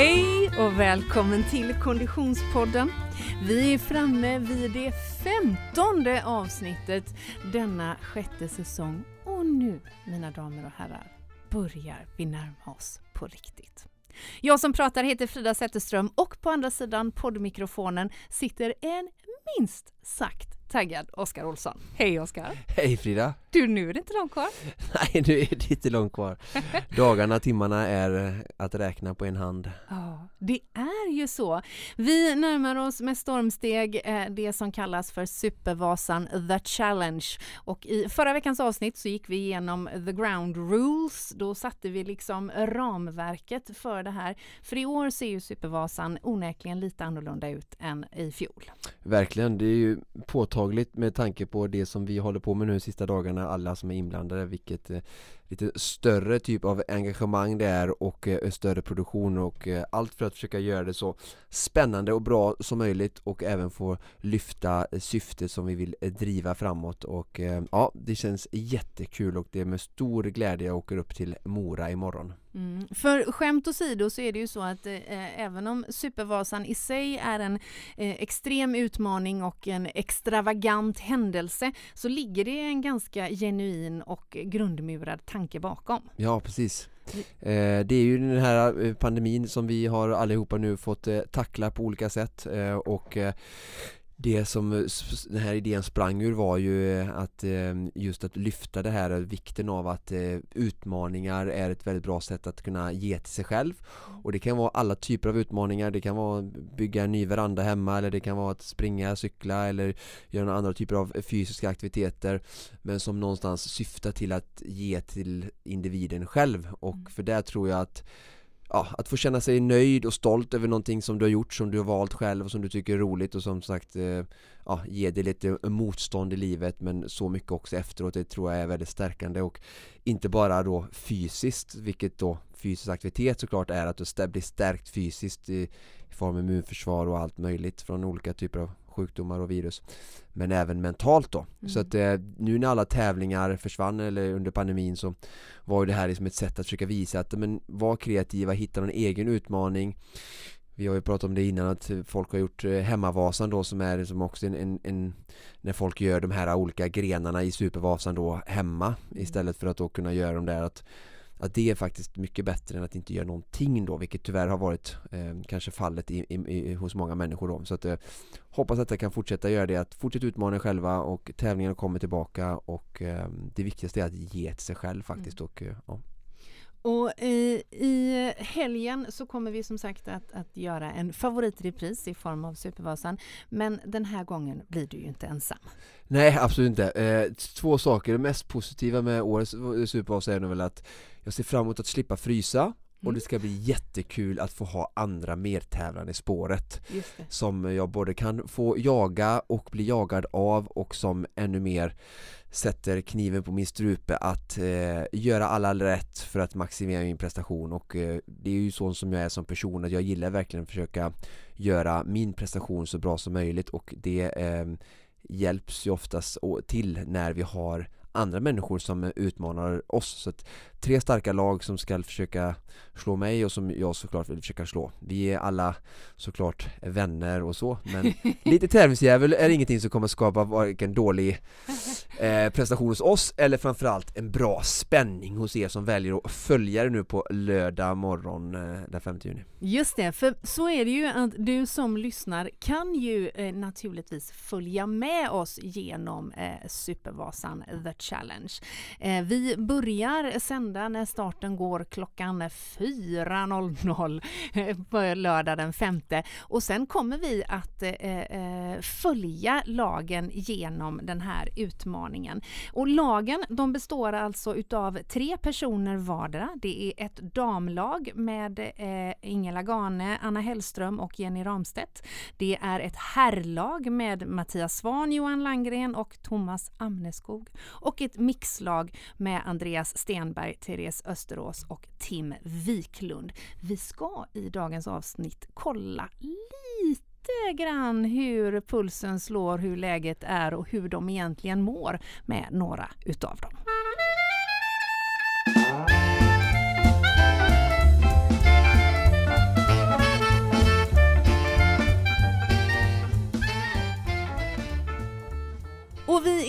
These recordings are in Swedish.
Hej och välkommen till Konditionspodden. Vi är framme vid det femtonde avsnittet denna sjätte säsong och nu, mina damer och herrar, börjar vi närma oss på riktigt. Jag som pratar heter Frida Zetterström och på andra sidan poddmikrofonen sitter en minst sagt taggad Oskar Olsson. Hej Oskar! Hej Frida! Du, nu är det inte långt kvar. Nej, nu är det inte långt kvar. Dagarna, timmarna är att räkna på en hand. Ja, det är ju så. Vi närmar oss med stormsteg eh, det som kallas för Supervasan The Challenge. Och i förra veckans avsnitt så gick vi igenom The Ground Rules. Då satte vi liksom ramverket för det här. För i år ser ju Supervasan onekligen lite annorlunda ut än i fjol. Verkligen, det är ju påtagligt med tanke på det som vi håller på med nu de sista dagarna, alla som är inblandade, vilket eh, lite större typ av engagemang det är och eh, större produktion och eh, allt för att försöka göra det så spännande och bra som möjligt och även få lyfta eh, syftet som vi vill eh, driva framåt och eh, ja, det känns jättekul och det är med stor glädje jag åker upp till Mora imorgon. Mm. För skämt åsido så är det ju så att eh, även om Supervasan i sig är en eh, extrem utmaning och en extravagant händelse så ligger det en ganska genuin och grundmurad tanke bakom. Ja, precis. Eh, det är ju den här eh, pandemin som vi har allihopa nu fått eh, tackla på olika sätt eh, och det som eh, den här idén sprang ur var ju eh, att eh, just att lyfta det här vikten av att utmaningar är ett väldigt bra sätt att kunna ge till sig själv. Och det kan vara alla typer av utmaningar. Det kan vara bygga en ny veranda hemma eller det kan vara att springa, cykla eller göra andra typer av fysiska aktiviteter men som någonstans syftar till att ge till individen själv. Och mm. för det tror jag att ja, att få känna sig nöjd och stolt över någonting som du har gjort, som du har valt själv och som du tycker är roligt och som sagt eh, ja, ge dig lite motstånd i livet men så mycket också efteråt, det tror jag är väldigt stärkande och inte bara då fysiskt, vilket då fysisk aktivitet såklart är att du blir stärkt fysiskt i, i form av immunförsvar och allt möjligt från olika typer av sjukdomar och virus men även mentalt då. Mm. Så att eh, nu när alla tävlingar försvann eller under pandemin så var det här liksom ett sätt att försöka visa att men var kreativa, hitta någon egen utmaning vi har ju pratat om det innan att folk har gjort eh, Hemmavasan då som är liksom också en, en, en, När folk gör de här olika grenarna i Supervasan då hemma mm. istället för att då kunna göra de där att att det är faktiskt mycket bättre än att inte göra någonting då vilket tyvärr har varit eh, kanske fallet i, i, i, hos många människor då så att eh, hoppas att jag kan fortsätta göra det att fortsätta utmana själva och tävlingarna kommer tillbaka och eh, det viktigaste är att ge till sig själv faktiskt mm. och eh, ja. Och i, i helgen så kommer vi som sagt att, att göra en favoritrepris i form av Supervasan. Men den här gången blir du ju inte ensam. Nej, absolut inte. Eh, två saker. Det mest positiva med årets Supervasa är nog väl att jag ser fram emot att slippa frysa och det mm. ska bli jättekul att få ha andra medtävlande i spåret. Som jag både kan få jaga och bli jagad av och som ännu mer sätter kniven på min strupe att eh, göra alla rätt för att maximera min prestation. Och eh, det är ju så som jag är som person att jag gillar verkligen att försöka göra min prestation så bra som möjligt. Och det eh, hjälps ju oftast till när vi har andra människor som utmanar oss. Så att tre starka lag som ska försöka slå mig och som jag såklart vill försöka slå. Vi är alla såklart vänner och så men lite tävlingsdjävul är ingenting som kommer skapa varken dålig eh, prestation hos oss eller framförallt en bra spänning hos er som väljer att följa det nu på lördag morgon eh, den 5 juni Just det, för så är det ju att du som lyssnar kan ju eh, naturligtvis följa med oss genom eh, Supervasan The Challenge. Eh, vi börjar sända när starten går klockan 4.00 eh, på lördag den 5 och sen kommer vi att eh, eh, följa lagen genom den här utmaningen. Och lagen de består alltså utav tre personer vardera. Det är ett damlag med eh, Ingela Gane, Anna Hellström och Jenny Ramstedt. Det är ett herrlag med Mattias Svan, Johan Langgren och Thomas Amneskog och ett mixlag med Andreas Stenberg, Therese Österås och Tim Wiklund. Vi ska i dagens avsnitt kolla lite lite grann hur pulsen slår, hur läget är och hur de egentligen mår med några utav dem.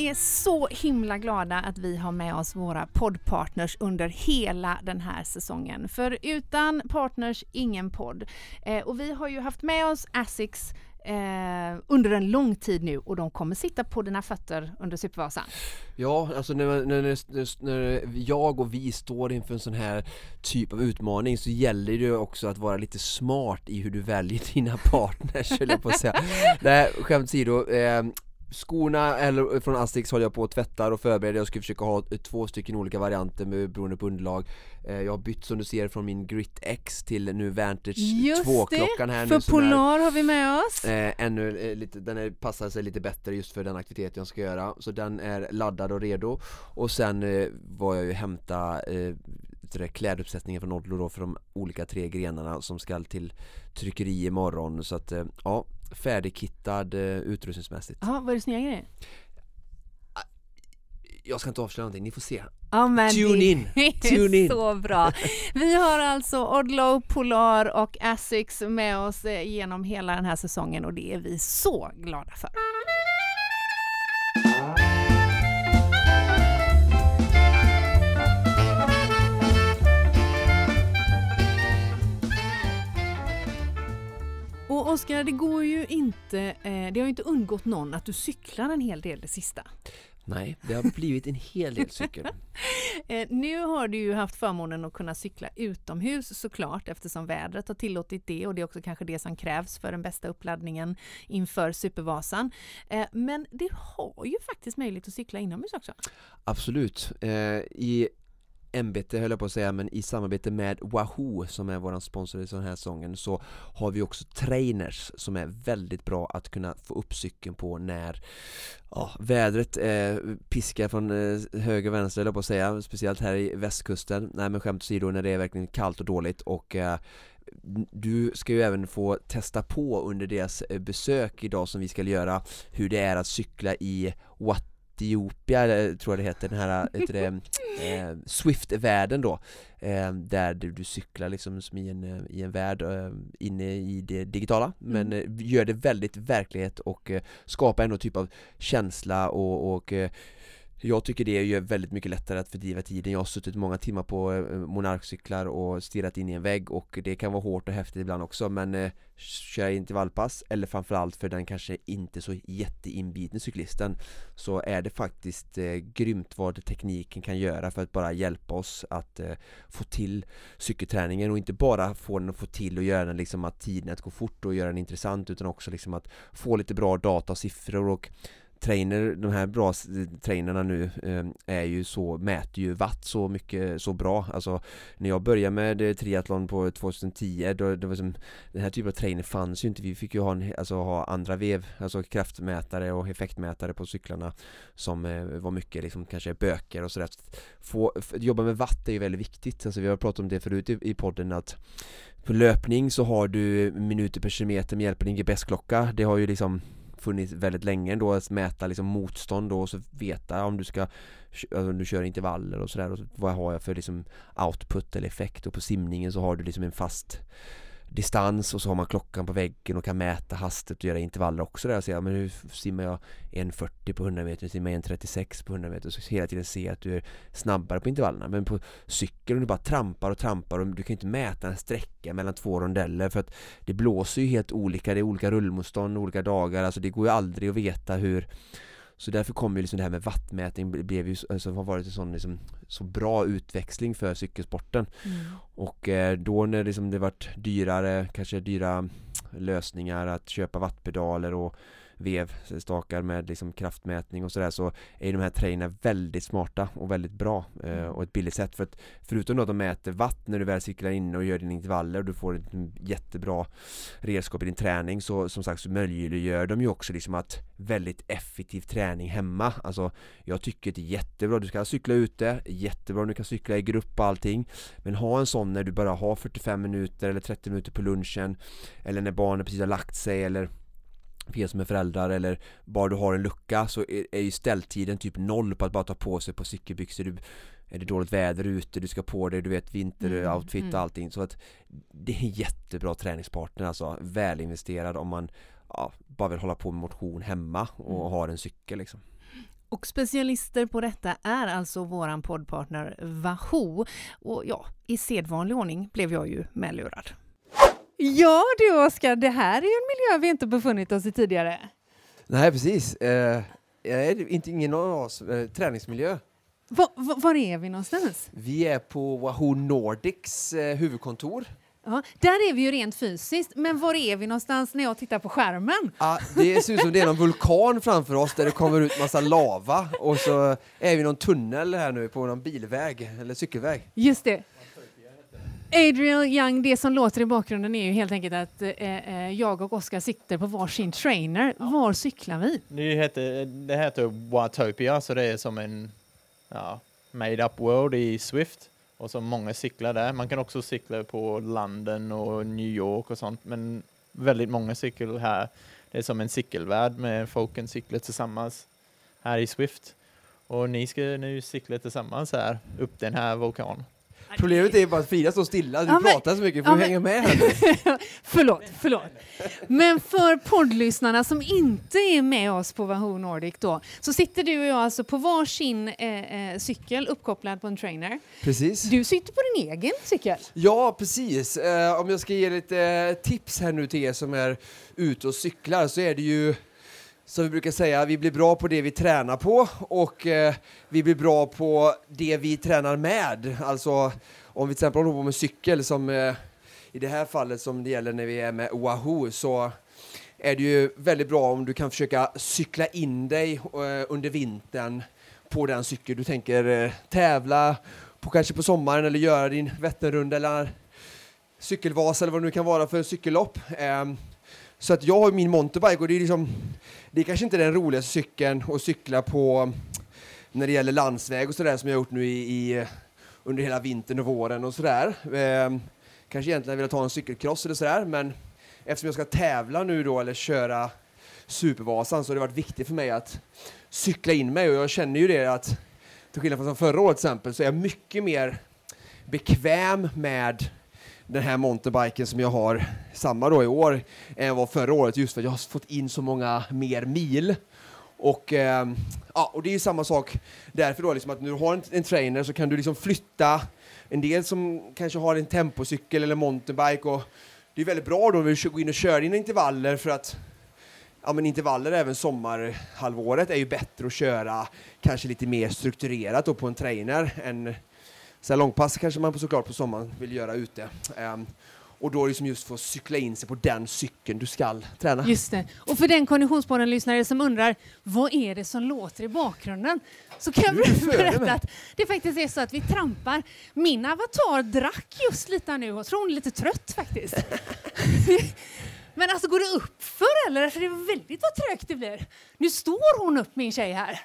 Vi är så himla glada att vi har med oss våra poddpartners under hela den här säsongen. För utan partners, ingen podd. Eh, och vi har ju haft med oss Asics eh, under en lång tid nu och de kommer sitta på dina fötter under Supervasan. Ja, alltså när, när, när, när, jag och vi står inför en sån här typ av utmaning så gäller det också att vara lite smart i hur du väljer dina partners, höll jag på att säga. Nej, skämt åsido. Eh, Skorna eller från Asterix håller jag på att tvättar och förbereder, jag ska försöka ha två stycken olika varianter med, beroende på underlag. Eh, Jag har bytt som du ser från min Grit X till nu Vantage 2-klockan här för nu för Polar är, har vi med oss. Eh, Ännu eh, lite, den är, passar sig lite bättre just för den aktivitet jag ska göra. Så den är laddad och redo. Och sen eh, var jag ju hämta eh, kläduppsättningen från Odlo då för de olika tre grenarna som ska till tryckeri imorgon. Så att eh, ja färdigkittad eh, utrustningsmässigt. Ja, är det snygga grejer? Jag ska inte avslöja någonting, ni får se. Ja, men Tune in! Tune in! så bra! Vi har alltså Odlo, Polar och Asics med oss eh, genom hela den här säsongen och det är vi så glada för. Oskar, det går ju inte, eh, det har ju inte undgått någon att du cyklar en hel del det sista. Nej, det har blivit en hel del cykel. eh, nu har du ju haft förmånen att kunna cykla utomhus såklart eftersom vädret har tillåtit det och det är också kanske det som krävs för den bästa uppladdningen inför Supervasan. Eh, men det har ju faktiskt möjlighet att cykla inomhus också. Absolut. I ämbete höll jag på att säga, men i samarbete med Wahoo som är våran sponsor i den här säsongen så har vi också trainers som är väldigt bra att kunna få upp cykeln på när ja, vädret eh, piskar från eh, höger och vänster höll jag på att säga, speciellt här i västkusten. Nej men skämt åsido när det är verkligen kallt och dåligt och eh, du ska ju även få testa på under deras eh, besök idag som vi ska göra hur det är att cykla i What Etiopia, tror jag det heter, den här heter det, eh, Swift-världen då eh, Där du, du, cyklar liksom som i en, eh, i en värld eh, inne i det digitala Men mm. Eh, gör det väldigt verklighet och eh, skapar ändå typ av känsla och, och jag tycker det gör väldigt mycket lättare att fördriva tiden. Jag har suttit många timmar på eh, monarkcyklar och stirrat in i en vägg och det kan vara hårt och häftigt ibland också men eh, köra intervallpass eller framförallt för den kanske inte så jätteinbitne cyklisten så är det faktiskt eh, grymt vad tekniken kan göra för att bara hjälpa oss att eh, få till cykelträningen och inte bara få den att få till och göra den liksom att tiden att gå fort och göra den intressant utan också liksom att få lite bra data och siffror och trainer, de här bra trainerna nu eh, är ju så, mäter ju watt så mycket, så bra. Alltså när jag började med eh, triathlon på 2010 då, det var som Den här typen av trainer fanns ju inte, vi fick ju ha, en, alltså, ha andra vev, alltså kraftmätare och effektmätare på cyklarna Som eh, var mycket liksom kanske böcker och sådär. Få, Jobba med watt är ju väldigt viktigt, alltså vi har pratat om det förut i, i podden att på löpning så har du minuter per kilometer med hjälp av din GPS-klocka Det har ju liksom funnits väldigt länge ändå att mäta liksom motstånd då och så veta om du ska alltså om du kör intervaller och sådär och så, vad har jag för liksom output eller effekt? Och på simningen så har du liksom en fast distans och så har man klockan på väggen och kan mäta hastighet och göra intervaller också där. Och säga men hur simmar jag 1.40 på 100 meter, simmar jag 1.36 på 100 meter? Så hela tiden se att du är snabbare på intervallerna. Men på cykel om du bara trampar och trampar och du kan inte mäta en sträcka mellan två rondeller för att det blåser ju helt olika, det är olika rullmotstånd olika dagar, alltså det går ju aldrig att veta hur så därför kommer ju liksom det här med wattmätning blev ju, alltså har varit en sån liksom, så bra utväxling för cykelsporten mm. Och eh, då när liksom det varit dyrare, kanske dyra lösningar att köpa wattpedaler och vevstakar med liksom kraftmätning och sådär så är de här trainerna väldigt smarta och väldigt bra eh, mm. och ett billigt sätt. För att förutom att de mäter watt när du väl cyklar in och gör dina intervaller och du får ett jättebra redskap i din träning så som sagt så möjliggör de ju också liksom att väldigt effektiv träning hemma. Alltså jag tycker det är jättebra, du ska cykla ute, jättebra om du kan cykla i grupp och allting. Men ha en sån när du bara har 45 minuter eller 30 minuter på lunchen eller när barnen precis har lagt sig eller er som är föräldrar eller bara du har en lucka så är, är ju ställtiden typ noll på att bara ta på sig på cykelbyxor du, är det dåligt väder ute, du ska på dig, du vet vinteroutfit mm, och mm. allting så att det är en jättebra träningspartner alltså, välinvesterad om man ja, bara vill hålla på med motion hemma och mm. har en cykel liksom Och specialister på detta är alltså våran poddpartner Wahoo. Och ja, i sedvanlig ordning blev jag ju medlurad. Ja du Oskar, det här är en miljö vi inte befunnit oss i tidigare. Nej, precis. Eh, är inte ingen av oss eh, träningsmiljö. Va, va, var är vi någonstans? Vi är på Wahoo Nordics eh, huvudkontor. Ja, där är vi ju rent fysiskt, men var är vi någonstans när jag tittar på skärmen? Ja, det ser ut som det är någon vulkan framför oss där det kommer ut massa lava och så är vi i någon tunnel här nu på någon bilväg eller cykelväg. Just det. Adriel Young, det som låter i bakgrunden är ju helt enkelt att eh, eh jag och Oskar sitter på varsin trainer. Var cyklar vi? Det heter, det heter Watopia, så det är som en ja, made up world i Swift och så många cyklar där. Man kan också cykla på London och New York och sånt, men väldigt många cyklar här. Det är som en cykelvärld med folken cyklar tillsammans här i Swift. Och ni ska nu cykla tillsammans här upp den här vulkanen. Problemet är bara att Frida står stilla, du ja, men, pratar så mycket, får ja, hänga med förlåt, förlåt. Men för poddlyssnarna som inte är med oss på Wahoo Nordic då, så sitter du och jag alltså på varsin eh, eh, cykel uppkopplad på en trainer. Precis. Du sitter på din egen cykel. Ja, precis. Eh, om jag ska ge lite eh, tips här nu till er som är ute och cyklar så är det ju som vi brukar säga, vi blir bra på det vi tränar på och eh, vi blir bra på det vi tränar med. Alltså om vi till exempel håller på med cykel som eh, i det här fallet som det gäller när vi är med Oahu så är det ju väldigt bra om du kan försöka cykla in dig eh, under vintern på den cykel du tänker eh, tävla på kanske på sommaren eller göra din Vätternrunda eller cykelvas eller vad det nu kan vara för cykellopp. Ehm, så att jag har min mountainbike och det är liksom, det är kanske inte den roligaste cykeln att cykla på när det gäller landsväg och sådär som jag har gjort nu i, i, under hela vintern och våren och sådär. Eh, kanske egentligen vill ta en cykelkross eller sådär, men eftersom jag ska tävla nu då eller köra Supervasan så har det varit viktigt för mig att cykla in mig och jag känner ju det att till skillnad från förra året till exempel så är jag mycket mer bekväm med den här mountainbiken som jag har samma då i år än vad förra året just för att jag har fått in så många mer mil. Och, eh, ja, och det är ju samma sak därför då, liksom att när du har en, en, trainer så kan du liksom flytta en del som kanske har en tempocykel eller mountainbike och det är väldigt bra då om du går in och kör dina intervaller för att ja, men intervaller även sommarhalvåret är ju bättre att köra kanske lite mer strukturerat då på en trainer än så långpass kanske man såklart på sommaren vill göra ute. Um, och då liksom just få cykla in sig på den cykeln du ska träna. Just det. Och för den Konditionspodden-lyssnare som undrar vad är det som låter i bakgrunden så kan jag berätta att det faktiskt är så att vi trampar. Min avatar drack just lite nu och tror hon är lite trött faktiskt. Men alltså går det upp för eller? För det är väldigt vad trögt det blir. Nu står hon upp min tjej här.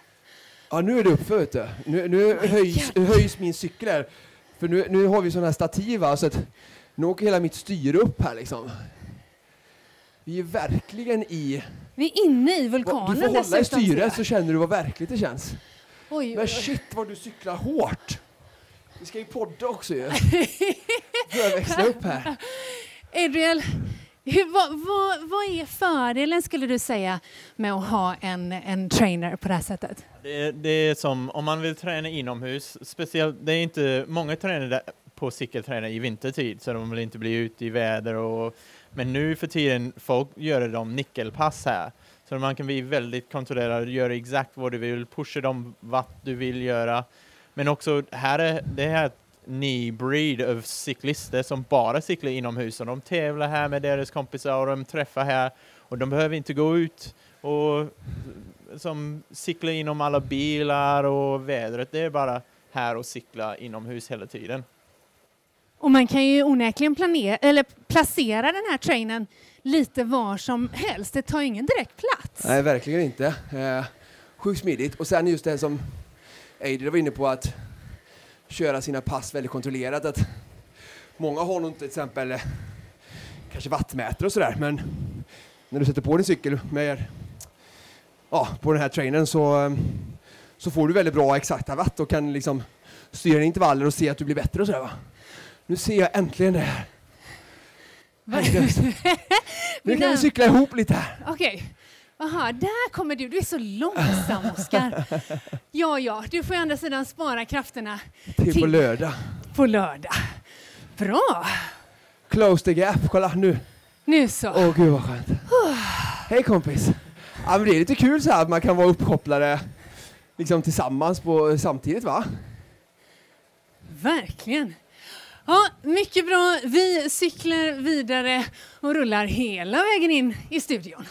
Ja, nu är det uppför vet du. Nu, nu höjs, höjs, min cykel här. För nu, nu har vi sådana här stativ va, så att nu åker hela mitt styre upp här liksom. Vi är verkligen i... Vi är inne i vulkanen Du får hålla i styret så känner du vad verkligt det känns. Oj, Men shit vad du cyklar hårt. Vi ska ju podda också ju. Får jag växla upp här. Adriel, hur, vad, vad, vad, är fördelen skulle du säga med att ha en, en trainer på det här sättet? Det, det är som om man vill träna inomhus, speciellt, det är inte många tränare på cykeltränar i vintertid så de vill inte bli ute i väder och men nu för tiden folk gör de nickelpass här så man kan bli väldigt kontrollerad, göra exakt vad du vill, pusha dem vad du vill göra. Men också här är det här ny breed av cyklister som bara cyklar inomhus och de tävlar här med deras kompisar och de träffar här och de behöver inte gå ut och som cykla inom alla bilar och vädret. Det är bara här och cykla inomhus hela tiden. Och man kan ju onekligen planera, eller placera den här trainen lite var som helst. Det tar ingen direkt plats. Nej, verkligen inte. Eh, sjukt smidigt. Och sen just det som Adrian var inne på att köra sina pass väldigt kontrollerat. Att många har nog inte till exempel eh, kanske vattmätare och sådär, men när du sätter på din cykel med ja, på den här trainern så, eh, så får du väldigt bra exakta watt och kan liksom styra intervaller och se att du blir bättre och sådär va. Nu ser jag äntligen det här. Nu kan vi cykla ihop lite här. Okej. Okay. Aha, där kommer du. Du är så långsam, Oskar. Ja, ja, du får å andra sidan spara krafterna Till på Till- lördag. på lördag. Bra! Close the gap, kolla nu. Nu så. Åh gud vad skönt. Hej kompis. Ja, men det är lite kul så här att man kan vara uppkopplade liksom tillsammans på, samtidigt va? Verkligen. Ja, mycket bra. Vi cyklar vidare och rullar hela vägen in i studion.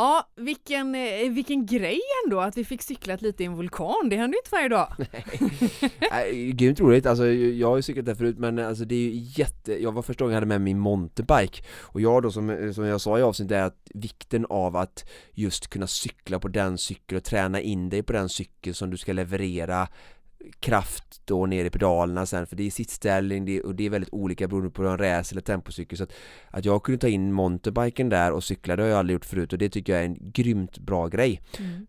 Ja, vilken, eh, vilken grej ändå att vi fick cyklat lite i en vulkan. Det händer ju inte varje dag. Nej, eh, grymt roligt, alltså jag har ju cyklat där förut men eh, alltså det är ju jätte, jag var första gången jag hade med min mountainbike och jag då som, som jag sa i avsnittet är att vikten av att just kunna cykla på den cykeln och träna in dig på den cykeln som du ska leverera kraft då ner i pedalerna sen för det är sittställning det, och det är väldigt olika beroende på om det är en race eller tempocykel. Så att, att jag kunde ta in mountainbiken där och cykla det har jag aldrig gjort förut och det tycker jag är en grymt bra grej.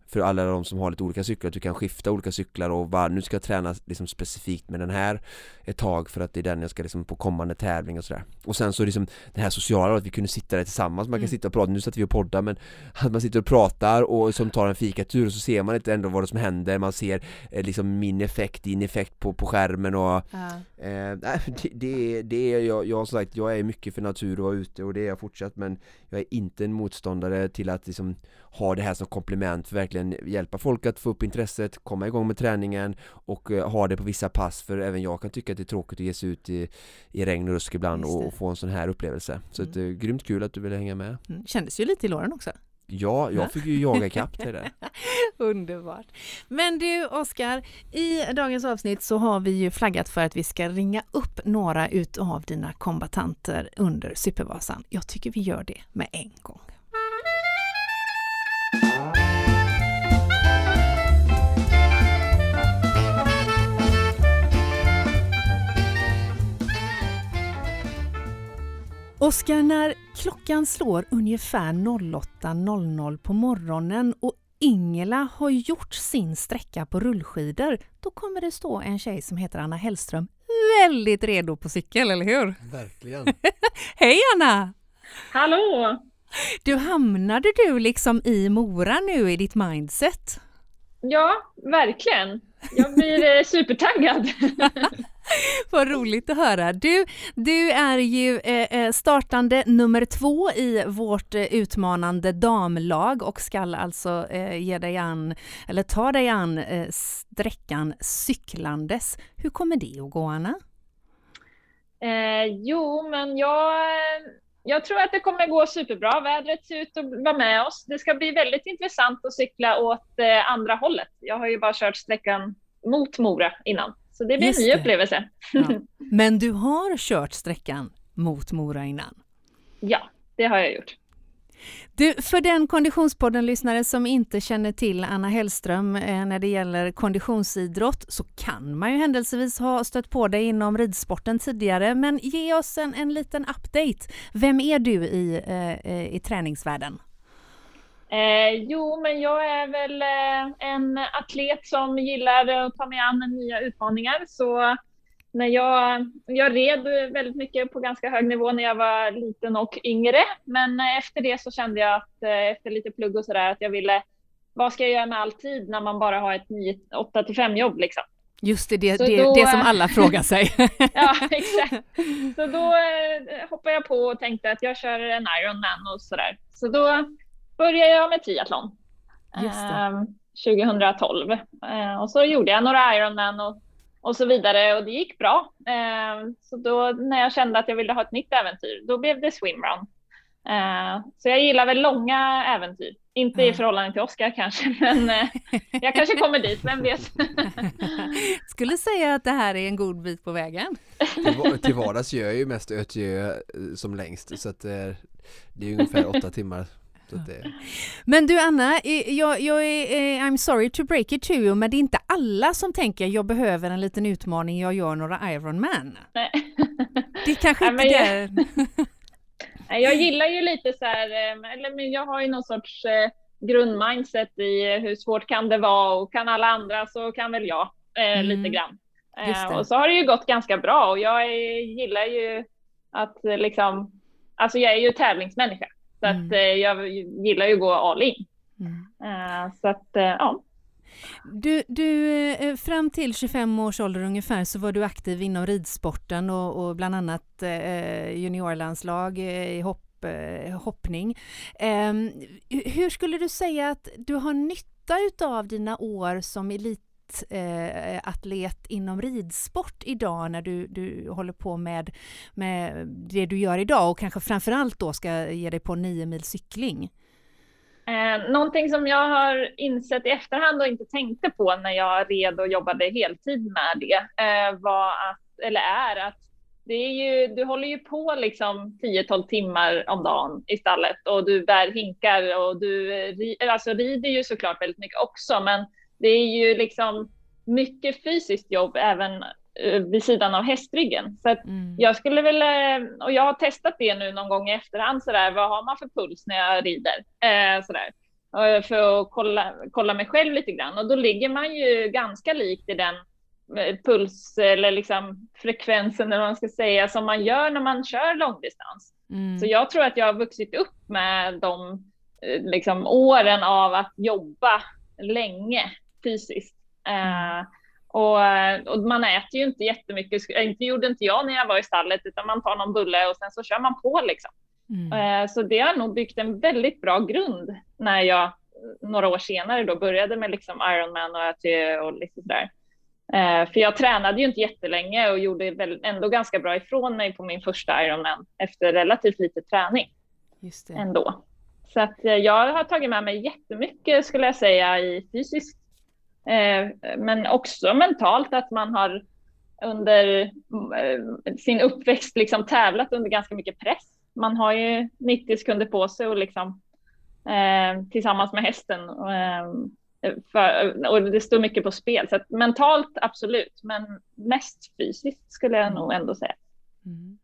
För alla de som har lite olika cyklar att du kan skifta olika cyklar och bara nu ska jag träna liksom specifikt med den här ett tag för att det är den jag ska liksom på kommande tävling och sådär. Och sen så liksom det här sociala att vi kunde sitta där tillsammans. Man kan Mm. sitta och prata, nu satt vi och poddar men att man sitter och pratar och som tar en fikatur och så ser man inte ändå vad det som händer. Man ser eh, liksom min effekt, din effekt på, på skärmen och Ja. Eh, det, det, det är jag, jag har sagt, jag är mycket för natur och ute och det är jag fortsatt men jag är inte en motståndare till att liksom ha det här som komplement för verkligen hjälpa folk att få upp intresset, komma igång med träningen och eh, ha det på vissa pass för även jag kan tycka att det är tråkigt att ge sig ut i, i regn och rusk ibland och, och få en sån här upplevelse. Så att, eh, grymt kul att du ville hänga med. Mm, Kändes ju lite i låren också. Ja, jag fick ju jaga ikapp det där. Underbart. Men du Oskar, i dagens avsnitt så har vi ju flaggat för att vi ska ringa upp några utav dina kombatanter under Supervasan. Jag tycker vi gör det med en gång. Oskar, när klockan slår ungefär 08.00 på morgonen och Ingela har gjort sin sträcka på rullskidor, då kommer det stå en tjej som heter Anna Hellström väldigt redo på cykel, eller hur? Verkligen. Hej Anna! Hallå! Du hamnade du liksom i Mora nu i ditt mindset? Ja, verkligen. Jag blir eh, supertaggad. Vad roligt att höra. Du, du är ju eh, eh startande nummer två i vårt eh, utmanande damlag och skall alltså eh, ge dig an, eller ta dig an eh, sträckan cyklandes. Hur kommer det att gå, Anna? Eh, jo, men jag, jag tror att det kommer gå superbra. Vädret ser ut att vara med oss. Det ska bli väldigt intressant att cykla åt eh, andra hållet. Jag har ju bara kört sträckan mot Mora innan, så det blir Just en ny det. upplevelse. Ja. Men du har kört sträckan mot Mora innan? Ja, det har jag gjort. Du, för den Konditionspodden-lyssnare som inte känner till Anna Hellström eh, när det gäller konditionsidrott så kan man ju händelsevis ha stött på dig inom ridsporten tidigare, men ge oss en, en liten update. Vem är du i, eh, eh, i träningsvärlden? Eh, jo, men jag är väl eh, en atlet som gillar att ta mig an nya utmaningar. Så när jag, jag red väldigt mycket på ganska hög nivå när jag var liten och yngre. Men eh, efter det så kände jag att eh, efter lite plugg och sådär att jag ville, vad ska jag göra med all tid när man bara har ett 8 till 5 jobb liksom? Just det, det, det, då, det som alla frågar sig. Ja, exakt. Så då hoppade jag på och tänkte att jag kör en Ironman och sådär. Så då började jag med triathlon. Just det. eh, 2012. Eh, och så gjorde jag några Ironman och, och så vidare och det gick bra. Eh, så då när jag kände att jag ville ha ett nytt äventyr, då blev det swimrun. Eh, så jag gillar väl långa äventyr. Inte i Ja. förhållande till Oskar kanske, men eh, jag kanske kommer dit, vem vet. Skulle säga att det här är en god bit på vägen. Till, till vardags gör jag ju mest Ötjö eh, som längst så att eh, det är ungefär åtta timmar. Att det, Men du Anna, jag, jag är, eh, I'm sorry to break it to you, men det är inte alla som tänker jag behöver en liten utmaning, jag gör några Ironman. Nej. Det kanske Nej, inte men det. Nej, Jag gillar ju lite så här, eh, eller men jag har ju någon sorts eh, grundmindset i hur svårt kan det vara och kan alla andra så kan väl jag eh, Mm. lite grann. Eh, och så har det ju gått ganska bra och jag är, gillar ju att liksom, alltså jag är ju tävlingsmänniska. Så Mm. att, eh, jag gillar ju att gå all in. Mm. Eh, så att, eh, ja. Du, du, fram till 25 års ålder ungefär så var du aktiv inom ridsporten och, och bland annat juniorlandslag i hopp, hoppning. Eh, hur skulle du säga att du har nytta utav dina år som elitatlet eh, atlet inom ridsport idag när du, du håller på med, med det du gör idag och kanske framförallt då ska ge dig på nio mil cykling? Eh, någonting som jag har insett i efterhand och inte tänkte på när jag red och jobbade heltid med det eh, var att, eller är att det är ju, du håller ju på liksom 10-12 timmar om dagen i stallet och du bär hinkar och du eh, alltså rider ju såklart väldigt mycket också, men det är ju liksom mycket fysiskt jobb även eh, vid sidan av hästryggen. Så Mm. jag skulle väl, eh, och jag har testat det nu någon gång i efterhand sådär, vad har man för puls när jag rider? Eh, sådär. För att kolla, kolla mig själv lite grann och då ligger man ju ganska likt i den eh, puls eller liksom frekvensen eller man ska säga som man gör när man kör långdistans. Mm. Så jag tror att jag har vuxit upp med de liksom, åren av att jobba länge fysiskt. Eh, och, eh, och man äter ju inte jättemycket, Sk- inte gjorde inte jag när jag var i stallet, utan man tar någon bulle och sen så kör man på liksom. Mm. Eh, Så det har nog byggt en väldigt bra grund när jag eh, några år senare då började med liksom Ironman och ATÖ och lite sådär. Eh, För jag tränade ju inte jättelänge och gjorde väl ändå ganska bra ifrån mig på min första Ironman efter relativt lite träning Just det. ändå. Så att eh, jag har tagit med mig jättemycket skulle jag säga i fysiskt, eh, men också mentalt att man har under eh, sin uppväxt liksom tävlat under ganska mycket press. Man har ju 90 sekunder på sig och liksom eh, tillsammans med hästen. Och, eh, för, och det står mycket på spel, så mentalt absolut, men mest fysiskt skulle jag nog ändå säga. Mm.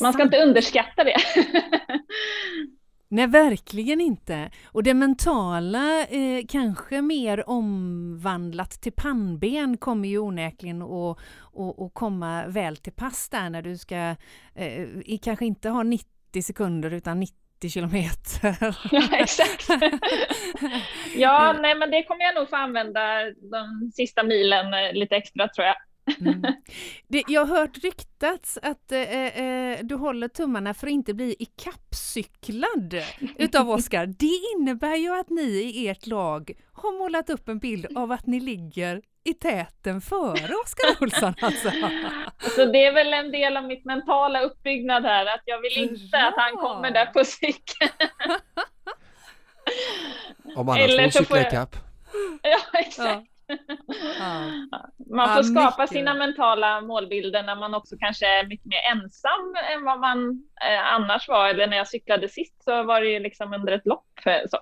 Man ska inte underskatta det. Nej, verkligen inte. Och det mentala, eh, kanske mer omvandlat till pannben, kommer ju onekligen att, att, att komma väl till pass där när du ska eh, kanske inte ha 90 sekunder utan 90 kilometer. Ja, exakt. ja, nej, men det kommer jag nog få använda de sista milen eh, lite extra tror jag. Mm. Det, jag har hört ryktats att eh, eh, du håller tummarna för att inte bli ikappcyklad utav Oskar. Det innebär ju att ni i ert lag har målat upp en bild av att ni ligger i täten före Oskar Olsson alltså. Så det är väl en del av mitt mentala uppbyggnad här, att jag vill inte att han kommer där på cykeln. Om annars Eller får får cykla ikapp. ja, exakt. Ja. Ja. Man får Ja, skapa mycket. sina mentala målbilder när man också kanske är mycket mer ensam än vad man eh, annars var. Eller när jag cyklade sist så var det ju liksom under ett lopp. eh, Så.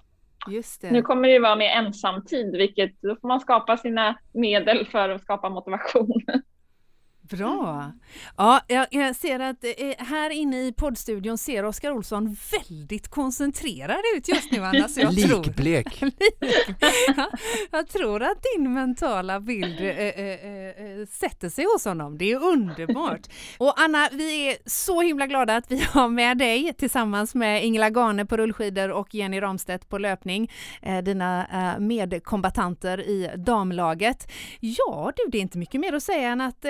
Nu kommer det ju vara mer ensamtid, vilket då får man skapa sina medel för att skapa motivation. Bra! Ja, jag, ser att eh, här inne i poddstudion ser Oskar Olsson väldigt koncentrerad ut just nu Anna, så jag tror Likblek. Ja, jag tror att din mentala bild eh, eh, sätter sig hos honom. Det är underbart. Och Anna, vi är så himla glada att vi har med dig tillsammans med Ingela Gane på rullskidor och Jenny Ramstedt på löpning, dina medkombatanter i damlaget. Ja du, det är inte mycket mer att säga än att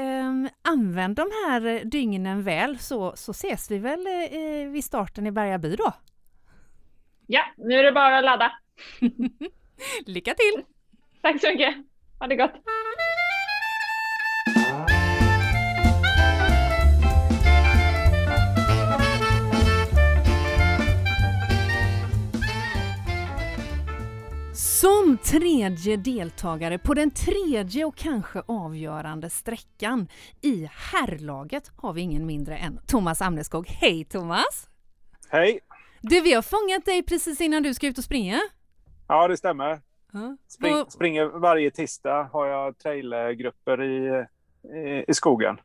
eh, eh, använd de här dygnen väl så, så ses vi väl eh, vid starten i Bergaby då. Ja, nu är det bara att ladda. Lycka till! Tack så mycket. Ha det gott. Tredje deltagare på den tredje och kanske avgörande sträckan i herrlaget har vi ingen mindre än Thomas Amneskog. Hej Thomas! Hej! Du, vi har fångat dig precis innan du ska ut och springa. Ja, det stämmer. Ja. Spring, Och- springer varje tisdag har jag trailgrupper i, i, i skogen.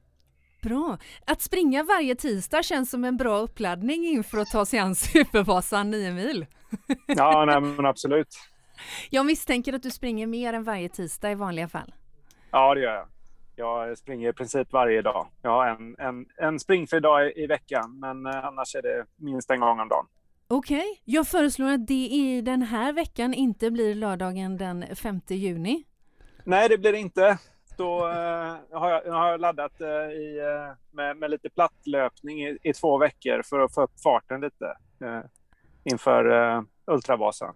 Bra! Att springa varje tisdag känns som en bra uppladdning inför att ta sig an Supervasan 9 mil. Ja, nej, men absolut. Jag misstänker att du springer mer än varje tisdag i vanliga fall. Ja, det gör jag. Jag springer i princip varje dag. Jag har en, en, en springfri dag i, i veckan, men eh, annars är det minst en gång om dagen. Okej, jag föreslår att det i den här veckan inte blir lördagen den 5 juni. Nej, det blir det inte. Då eh, har, jag, har jag laddat eh, i, eh, med, med lite plattlöpning i, i två veckor för att få upp farten lite eh, inför eh, Ultravasan.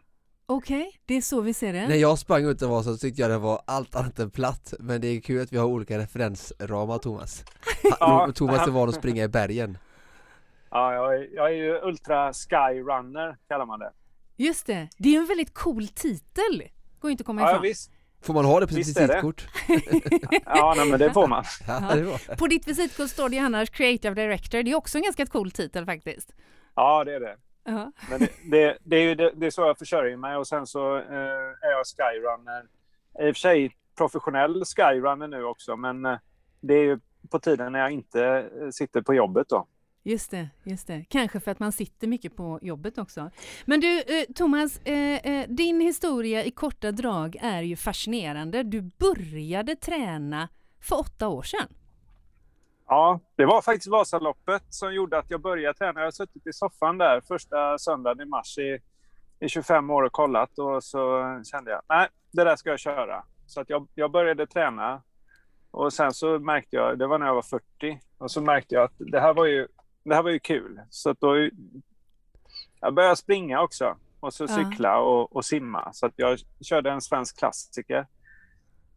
Okej, det är så vi ser det. När jag sprang Ultravasan så tyckte jag det var allt annat än platt Men det är kul att vi har olika referensramar Thomas Ja. Thomas är van att springa i bergen Ja, jag, är- jag är ju Ultra Skyrunner, kallar man det. Just det, det är en väldigt cool titel. Går inte att komma Ja, ifrån. visst. Får man ha det på sitt visitkort? Ja, nej, men det får man. Ja, det. På ditt visitkort står det ju annars Creative Director. Det är också en ganska cool titel faktiskt. Ja, det är det. Ja. Men det, det, det är ju det, det är så jag försörjer mig och sen så eh, är jag skyrunner. I och för sig professionell skyrunner nu också, men eh, det är ju på tiden när jag inte eh, sitter på jobbet då. Just det, just det. Kanske för att man sitter mycket på jobbet också. Men du, eh, Thomas, eh, din historia i korta drag är ju fascinerande. Du började träna för åtta år sedan. Ja, det var faktiskt Vasaloppet som gjorde att jag började träna. Jag har suttit i soffan där första söndagen i mars i, i 25 år och kollat och så kände jag, nej, det där ska jag köra. Så att jag, jag började träna och sen så märkte jag, det var när jag var 40, och så märkte jag att det här var ju, det här var ju kul. Så att då, jag började springa också och så cykla och, och simma. Så att jag körde en svensk klassiker.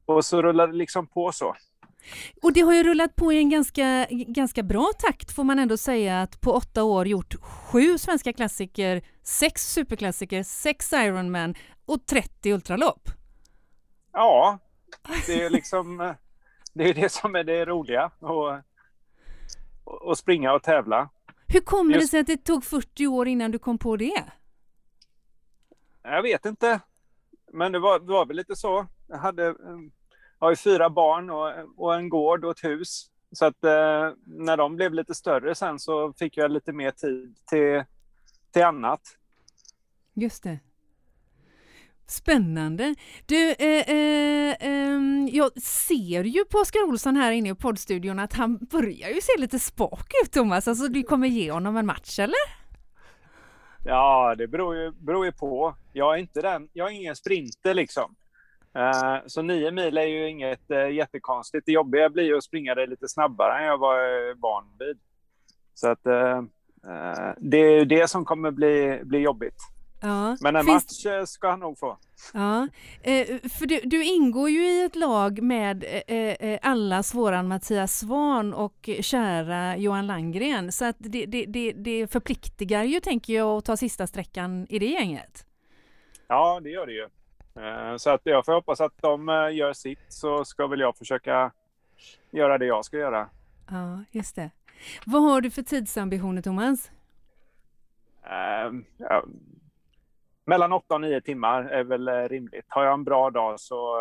Och så rullade det liksom på så. Och det har ju rullat på i en ganska, ganska bra takt får man ändå säga att på åtta år gjort sju svenska klassiker, sex superklassiker, sex Ironman och 30 ultralopp. Ja, det är liksom det är det som är det roliga. Och, och, springa och tävla. Hur kommer det Just- sig att det tog 40 år innan du kom på det? Jag vet inte. Men det var, det var väl lite så. Jag hade, jag har ju fyra barn och, och en gård och ett hus. Så att eh, när de blev lite större sen så fick jag lite mer tid till, till annat. Just det. Spännande. Du, eh, eh, ehm, jag ser ju på Oskar Olsson här inne i poddstudion att han börjar ju se lite spak ut Thomas. Alltså du kommer ge honom en match eller? Ja, det beror ju, beror ju på. Jag är, inte den, jag är ingen sprinter liksom. Eh, så nio mil är ju inget eh, jättekonstigt. Det jobbiga blir ju att springa det lite snabbare än jag var eh, van vid. Så att det är ju det som kommer bli, bli jobbigt. Ja. Men en Finns- match ska han nog få. Ja, eh, för du, du ingår ju i ett lag med eh, allas våran Mattias Svan och kära Johan Langgren. Så att det, det, det, det förpliktigar ju, tänker jag, att ta sista sträckan i det gänget. Ja, det gör det ju. Eh, så att jag får hoppas att de eh, gör sitt så ska väl jag försöka göra det jag ska göra. Ja, just det. Vad har du för tidsambitioner, Thomas? Eh, ja, mellan 8 och 9 timmar är väl eh, rimligt. Har jag en bra dag så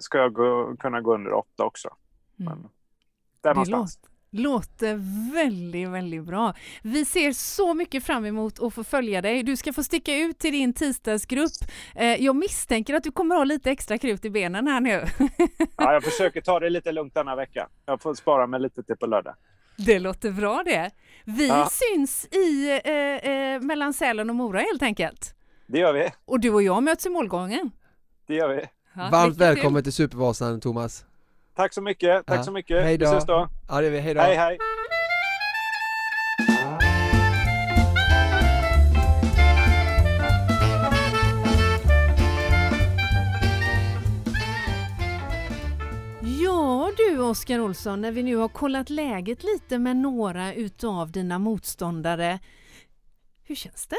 ska jag gå, kunna gå under 8 också. Mm. Men där någonstans. Låter väldigt, väldigt bra. Vi ser så mycket fram emot att få följa dig. Du ska få sticka ut till din tisdagsgrupp. Eh, jag misstänker att du kommer ha lite extra krut i benen här nu. Ja, jag försöker ta det lite lugnt denna vecka. Jag får spara mig lite till på lördag. Det låter bra det. Vi Ja. syns i eh, eh, mellan Sälen och Mora helt enkelt. Det gör vi. Och du och jag möts i målgången. Det gör vi. Ja, Varmt välkommen till Supervasan Thomas Tack så mycket. Tack Ja. så mycket. Hej då. Vi ses då. Ja det är vi, hej då Hej, hej. Ja du Oskar Olsson, när vi nu har kollat läget lite med några utav dina motståndare. Hur känns det?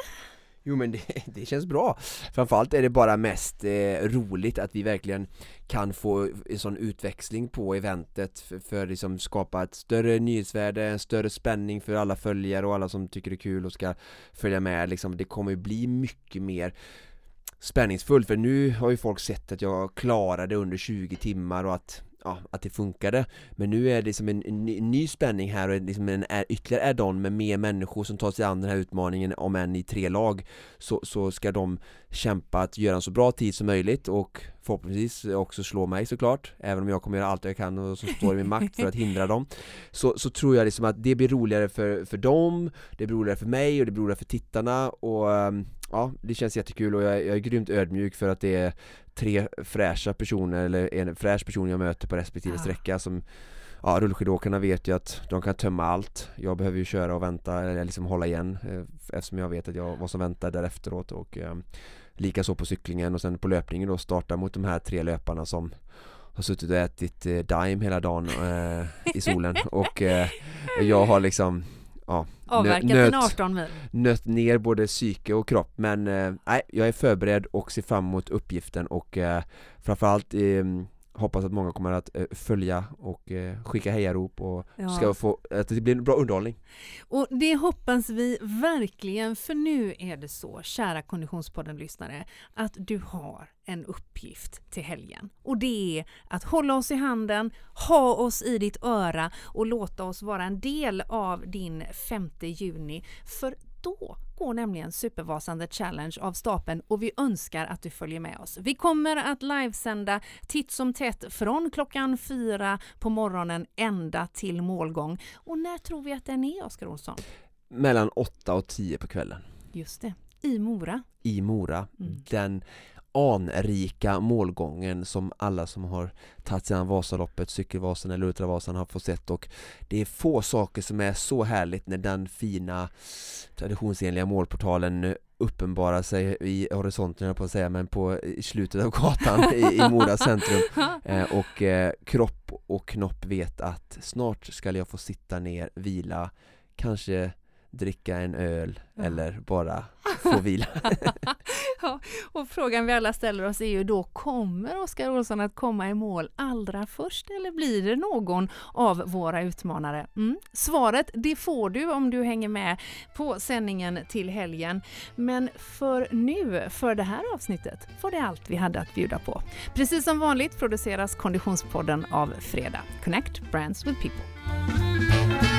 Jo men det, det känns bra Framförallt är det bara mest eh, roligt att vi verkligen kan få en sån utväxling på eventet för, för liksom skapa ett större nyhetsvärde, en större spänning för alla följare och alla som tycker det är kul och ska följa med liksom. Det kommer ju bli mycket mer spänningsfullt för nu har ju folk sett att jag klarade under 20 timmar och att ja, att det funkade. Men nu är det liksom en, en, ny, en ny spänning här och liksom en ytterligare add-on med mer människor som tar sig an den här utmaningen om än i tre lag. Så, så ska de kämpa att göra en så bra tid som möjligt och förhoppningsvis också slå mig såklart Även om jag kommer göra allt jag kan och som står i min makt för att hindra dem. Så, så tror jag liksom att det blir roligare för, för dem Det blir roligare för mig och det blir roligare för tittarna och ehm, ja, det känns jättekul och jag, jag är grymt ödmjuk för att det är tre fräscha personer eller en fräsch person jag möter på respektive ja. sträcka som Ja, rullskidåkarna vet ju att de kan tömma allt Jag behöver ju köra och vänta eller liksom hålla igen eh, Eftersom jag vet att jag vad som väntar där efteråt och eh, Likaså på cyklingen och sen på löpningen då starta mot de här tre löparna som har suttit och ätit eh, Daim hela dagen eh, i solen och eh, jag har liksom ja, Avverkat nöt, 18 mil. Nött ner både psyke och kropp men eh, nej, jag är förberedd och ser fram emot uppgiften och eh, framförallt eh, hoppas att många kommer att eh, följa och eh, skicka hejarop och ja. ska få att det blir en bra underhållning. Och det hoppas vi verkligen för nu är det så, kära Konditionspodden-lyssnare, att du har en uppgift till helgen och det är att hålla oss i handen, ha oss i ditt öra och låta oss vara en del av din 5 juni för då går nämligen Supervasan The Challenge av stapeln och vi önskar att du följer med oss. Vi kommer att livesända titt som tätt från klockan fyra på morgonen ända till målgång. Och när tror vi att den är, Oskar Olsson? Mellan åtta och tio på kvällen. Just det, i Mora. I Mora. Mm. Den anrika målgången som alla som har tagit sig an Vasaloppet, Cykelvasan eller Ultravasan har fått sett. Och det är få saker som är så härligt när den fina traditionsenliga målportalen uppenbarar sig i horisonten jag på att säga men på i slutet av gatan i, i Mora centrum. Eh, och eh, kropp och knopp vet att snart ska jag få sitta ner, vila, kanske dricka en öl ja. eller bara få vila. ja, och frågan vi alla ställer oss är ju då, kommer Oskar Olsson att komma i mål allra först eller blir det någon av våra utmanare? Mm. Svaret det får du om du hänger med på sändningen till helgen. Men för nu, för det här avsnittet, var det allt vi hade att bjuda på. Precis som vanligt produceras Konditionspodden av Fredag. Connect Brands with People.